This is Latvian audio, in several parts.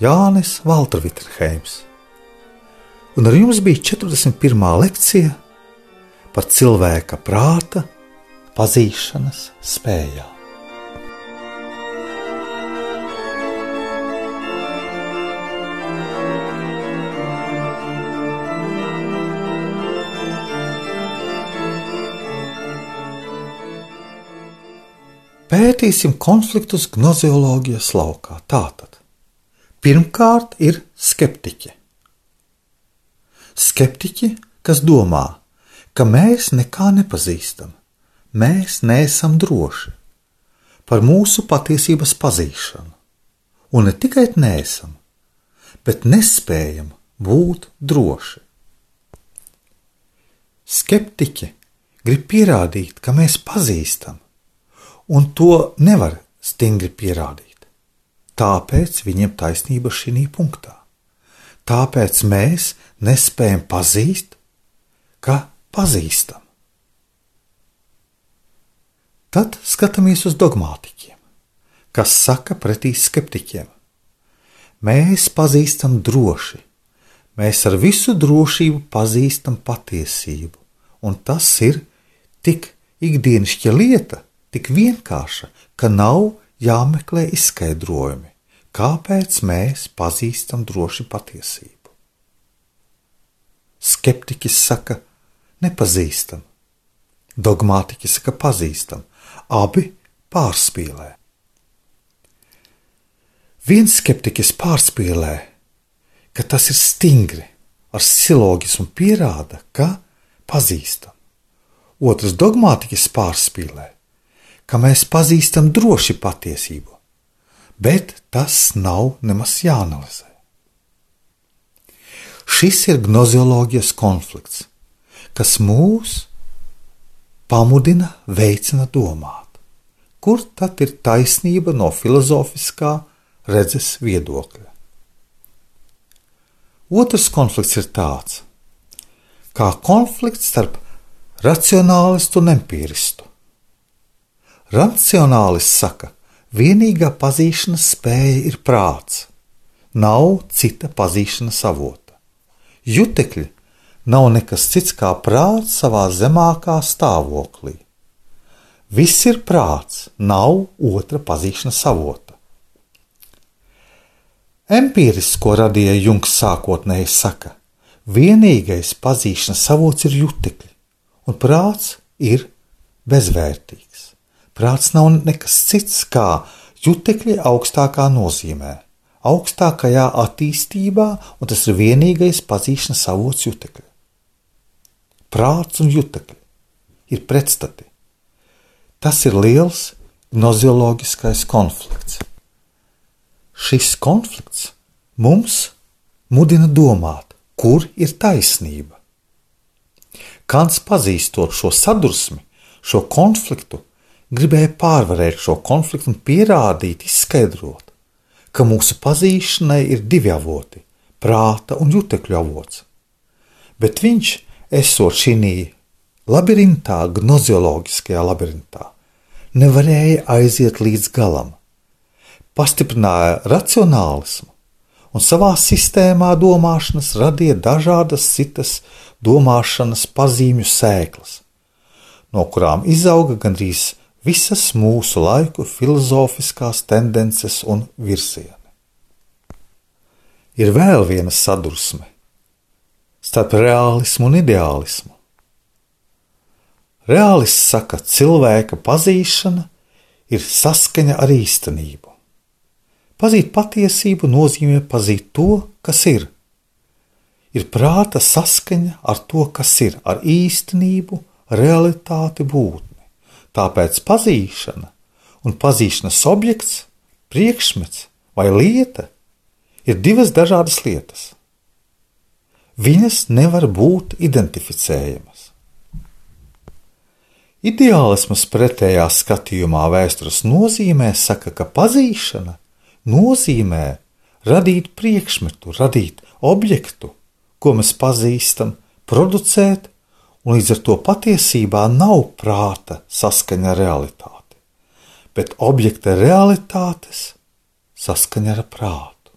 Jānis Valtra-Vitsenheims. Un ar jums bija 41. lekcija par cilvēka prāta pazīšanas spējām. Pētīsim konfliktus gnozioloģijas laukā. Tātad Pirmkārt, ir skeptiķi. Skeptiķi, kas domā, ka mēs nekā nepazīstam, mēs neesam droši par mūsu patiesības pazīšanu, un ne tikai neesam, bet nespējam būt droši. Skeptiķi grib pierādīt, ka mēs pazīstam, un to nevar stingri pierādīt. Tāpēc viņiem taisnība šī punktā. Tāpēc mēs nespējam pazīt, ka pazīstam. Tad skatāmies uz dogmātiķiem, kas saka pretī skeptiķiem. Mēs pazīstam droši, mēs ar visu drošību pazīstam patiesību, un tas ir tik ikdienišķa lieta, tik vienkārša, ka nav jāmeklē izskaidrojumi kāpēc mēs pazīstam droši patiesību. Skeptiķis saka, nepazīstam, dogmātiķis saka, pazīstam, abi pārspīlē. Viens skeptiķis pārspīlē, ka tas ir stingri, ar silogismu pierāda, ka pazīstam. Otrs dogmātiķis pārspīlē, ka mēs pazīstam droši patiesību, bet tas nav nemaz jāanalizē. Šis ir gnozioloģijas konflikts, kas mūs pamudina, veicina domāt, kur tad ir taisnība no filozofiskā redzes viedokļa. Otrs konflikts ir tāds, kā konflikts starp racionālistu un empiristu. Racionālists saka, Vienīgā pazīšanas spēja ir prāts, nav cita pazīšanas avota. Jutekļi nav nekas cits kā prāts savā zemākā stāvoklī. Viss ir prāts, nav otra pazīšanas avota. Empīrists, ko radīja Junks sākotnēji, saka, vienīgais pazīšanas avots ir jutekļi, un prāts ir bezvērtīgs. Prāts nav nekas cits kā jutekļi augstākā nozīmē, augstākajā attīstībā, un tas ir vienīgais pazīšanas avots jutekļi. Prāts un jutekļi ir pretstati. Tas ir liels gnozioloģiskais konflikts. Šis konflikts mums mudina domāt, kur ir taisnība. Kants pazīstot šo sadursmi, šo konfliktu, gribēja pārvarēt šo konfliktu un pierādīt, izskaidrot, ka mūsu pazīšanai ir divi avoti - prāta un jutekļu avots. Bet viņš, esot šī labirintā, gnozioloģiskajā labirintā, nevarēja aiziet līdz galam. Pastiprināja racionālismu un savā sistēmā domāšanas radīja dažādas citas domāšanas pazīmju sēklas, no kurām izauga gandrīz visas mūsu laiku filozofiskās tendences un virzieni. Ir vēl viena sadursme starp realismu un ideālismu. Reālists saka, ka cilvēka pazīšana ir saskaņa ar īstenību. Pazīt patiesību nozīmē pazīt to, kas ir. Ir prāta saskaņa ar to, kas ir, ar īstenību, realitāti būt. Tāpēc pazīšana un pazīšanas objekts, priekšmets vai lieta ir divas dažādas lietas. Viņas nevar būt identificējamas. Ideālismas pretējā skatījumā vēstures nozīmē saka, ka pazīšana nozīmē radīt priekšmetu, radīt objektu, ko mēs pazīstam, producēt, un līdz ar to patiesībā nav prāta saskaņa ar realitāti, bet objekta realitātes saskaņa ar prātu.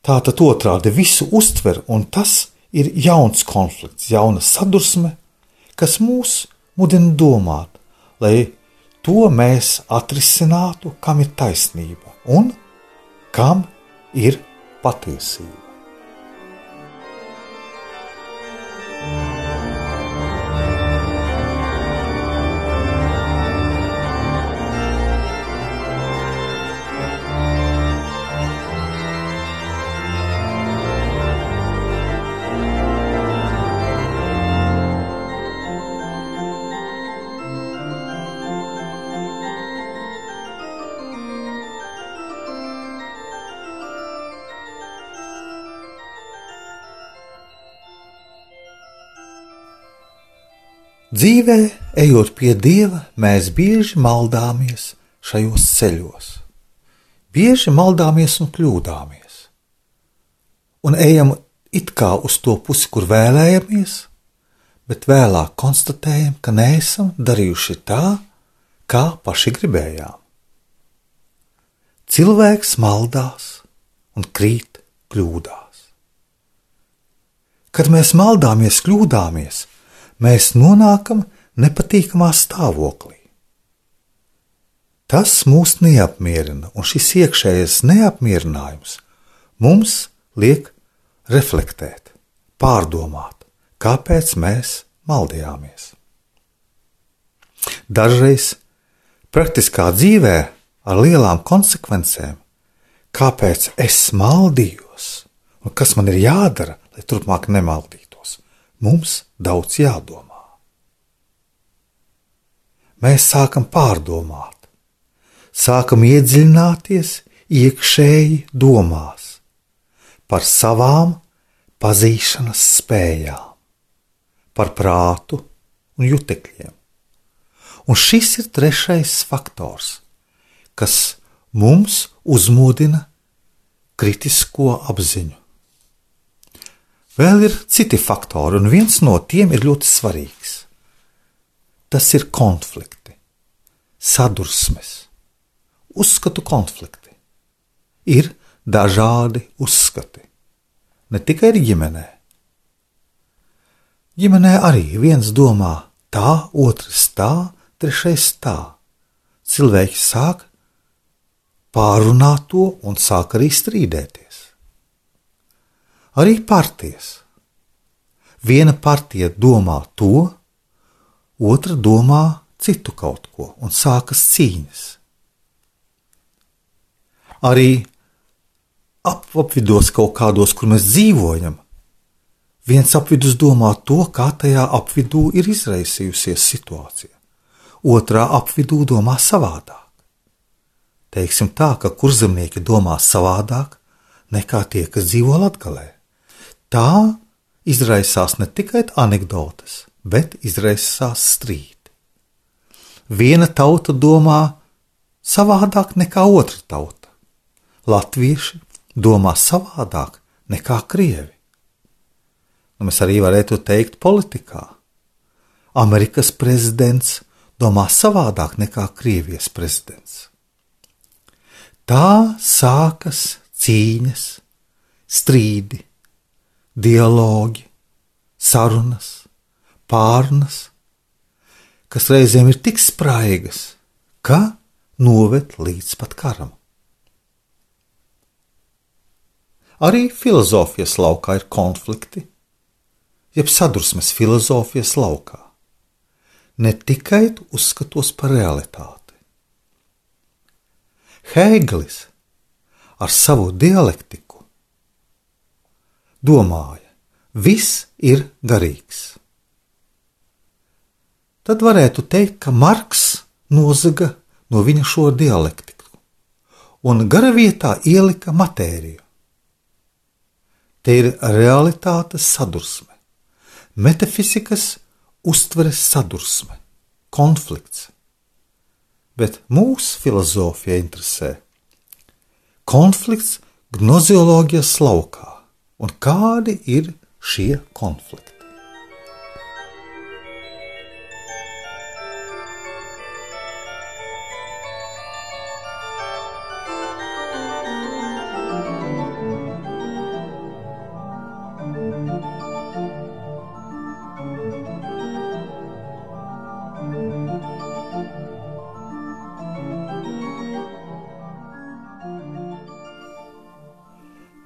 Tā tad otrādi visu uztver, un tas ir jauns konflikts, jauna sadursme, kas mūs mudina domāt, lai to mēs atrisinātu, kam ir taisnība un kam ir patiesība. Dzīvē, ejot pie Dieva, mēs bieži maldāmies šajos ceļos. Bieži maldāmies un kļūdāmies. Un ejam it kā uz to pusi, kur vēlējamies, bet vēlāk konstatējam, ka neesam darījuši tā, kā paši gribējām. Cilvēks maldās un krīt kļūdās. Kad mēs maldāmies, kļūdāmies, mēs nonākam nepatīkamā stāvoklī. Tas mūs neapmierina, un šis iekšējais neapmierinājums mums liek reflektēt, pārdomāt, kāpēc mēs maldījāmies. Dažreiz praktiskā dzīvē ar lielām konsekvencēm, kāpēc es maldījos un kas man ir jādara, lai turpmāk nemaldītu mums daudz jādomā. Mēs sākam pārdomāt, sākam iedziļināties iekšēji domās par savām pazīšanas spējām, par prātu un jutekļiem. Un šis ir trešais faktors, kas mums uzmodina kritisko apziņu. Vēl ir citi faktori, un viens no tiem ir ļoti svarīgs. Tas ir konflikti, sadursmes, uzskatu konflikti. Ir dažādi uzskati, ne tikai ģimenē. Ģimenē arī viens domā tā, otrs tā, trešais tā. Cilvēki sāk pārunāt to un sāk arī strīdēties arī partijas. Viena partija domā to, otra domā citu kaut ko, un sākas cīņas. Arī ap, apvidos kaut kādos, kur mēs dzīvojam, viens apvidus domā to, kā tajā apvidū ir izraisījusies situācija, otrā apvidū domā savādāk. Teiksim tā, ka kurzemnieki domā savādāk nekā tie, kas dzīvo Latvijā. Tā izraisās ne tikai anekdotas, bet izraisās strīdi. Viena tauta domā savādāk nekā otra tauta. Latvieši domā savādāk nekā krievi. Nu, mēs arī varētu teikt politikā. Amerikas prezidents domā savādāk nekā Krievijas prezidents. Tā sākas cīņas, strīdi, dialogi, sarunas, pārunas, kas reizēm ir tik spraigas, ka noved līdz pat karam. Arī filozofijas laukā ir konflikti, jeb sadursmes filozofijas laukā, ne tikai uzskatos par realitāti. Hēglis ar savu dialektiku domāja, viss ir garīgs. Tad varētu teikt, ka Marks nozaga no viņa šo dialektiku un gara vietā ielika matēriju. Te ir realitātes sadursme, metafizikas uztveres sadursme, konflikts. Bet mūsu filozofija interesē konflikts gnozioloģijas laukā un kādi ir šie konflikti.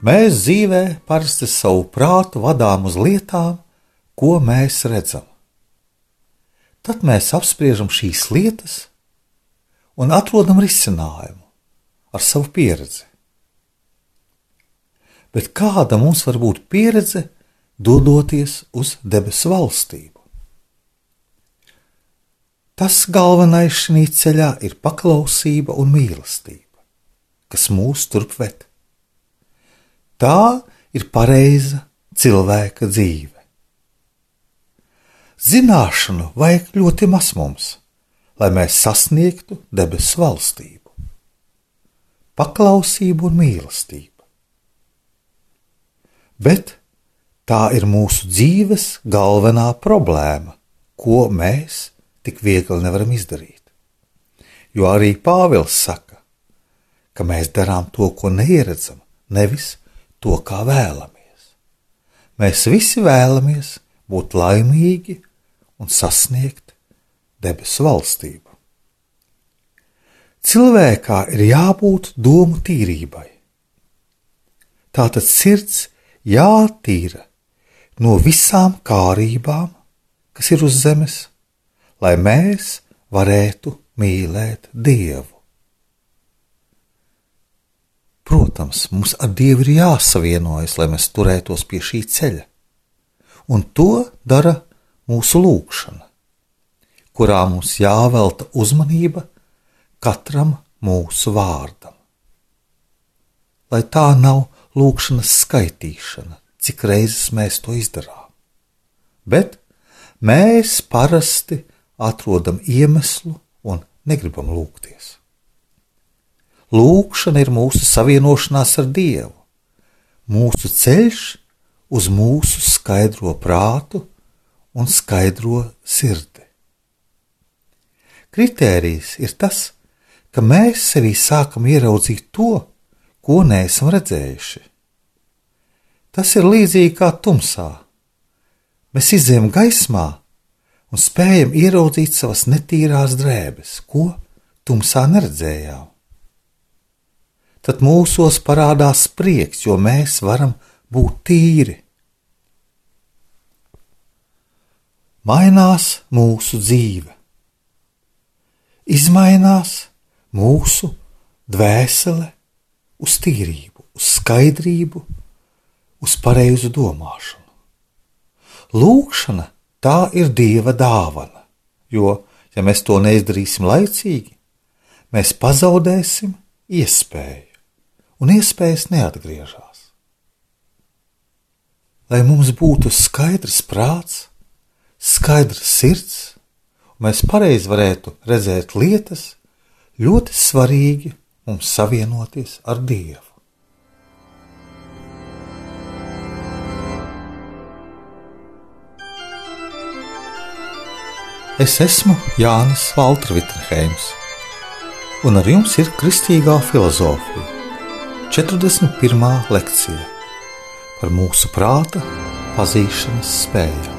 Mēs dzīvē parasti savu prātu vadām uz lietām, ko mēs redzam. Tad mēs apspriežam šīs lietas un atrodam risinājumu ar savu pieredzi. Bet kāda mums var būt pieredze, dodoties uz debesu valstību? Tas galvenais šī ceļā ir paklausība un mīlestība, kas mūs turp ved. Tā ir pareiza cilvēka dzīve. Zināšanu vajag ļoti maz mums, lai mēs sasniegtu debesu valstību, paklausību un mīlestību. Bet tā ir mūsu dzīves galvenā problēma, ko mēs tik viegli nevaram izdarīt. Jo arī Pāvils saka, ka mēs darām to, ko neieredzam, nevis to, kā vēlamies. Mēs visi vēlamies būt laimīgi un sasniegt debesu valstību. Cilvēkā ir jābūt domu tīrībai. Tātad sirds jātīra no visām kārībām, kas ir uz zemes, lai mēs varētu mīlēt Dievu. Protams, mums ar Dievu ir jāsavienojas, lai mēs turētos pie šī ceļa. Un to dara mūsu lūkšana, kurā mums jāvelta uzmanība katram mūsu vārdam. Lai tā nav lūkšanas skaitīšana, cik reizes mēs to izdarām, bet mēs parasti atrodam iemeslu un negribam lūgties. Lūkšana ir mūsu savienošanās ar Dievu, mūsu ceļš uz mūsu skaidro prātu un skaidro sirdi. Kritērijs ir tas, ka mēs sevī sākam ieraudzīt to, ko neesam redzējuši. Tas ir līdzīgi kā tumsā. Mēs izējām gaismā un spējam ieraudzīt savas netīrās drēbes, ko tumsā neredzējām tad mūsos parādās prieks, jo mēs varam būt tīri. Mainās mūsu dzīve, izmainās mūsu dvēsele uz tīrību, uz skaidrību, uz pareizu domāšanu. Lūkšana tā ir dieva dāvana, jo, ja mēs to neizdarīsim laicīgi, mēs pazaudēsim iespēju un iespējas neatgriežas. Lai mums būtu skaidrs prāts, skaidrs sirds, mēs pareizi varētu redzēt lietas, ļoti svarīgi mums savienoties ar Dievu. Es esmu Jānis Valtra Vitsenheims, un ar jums ir Kristīgā filozofija 41. lekcija par mūsu prāta pazīšanas spēju.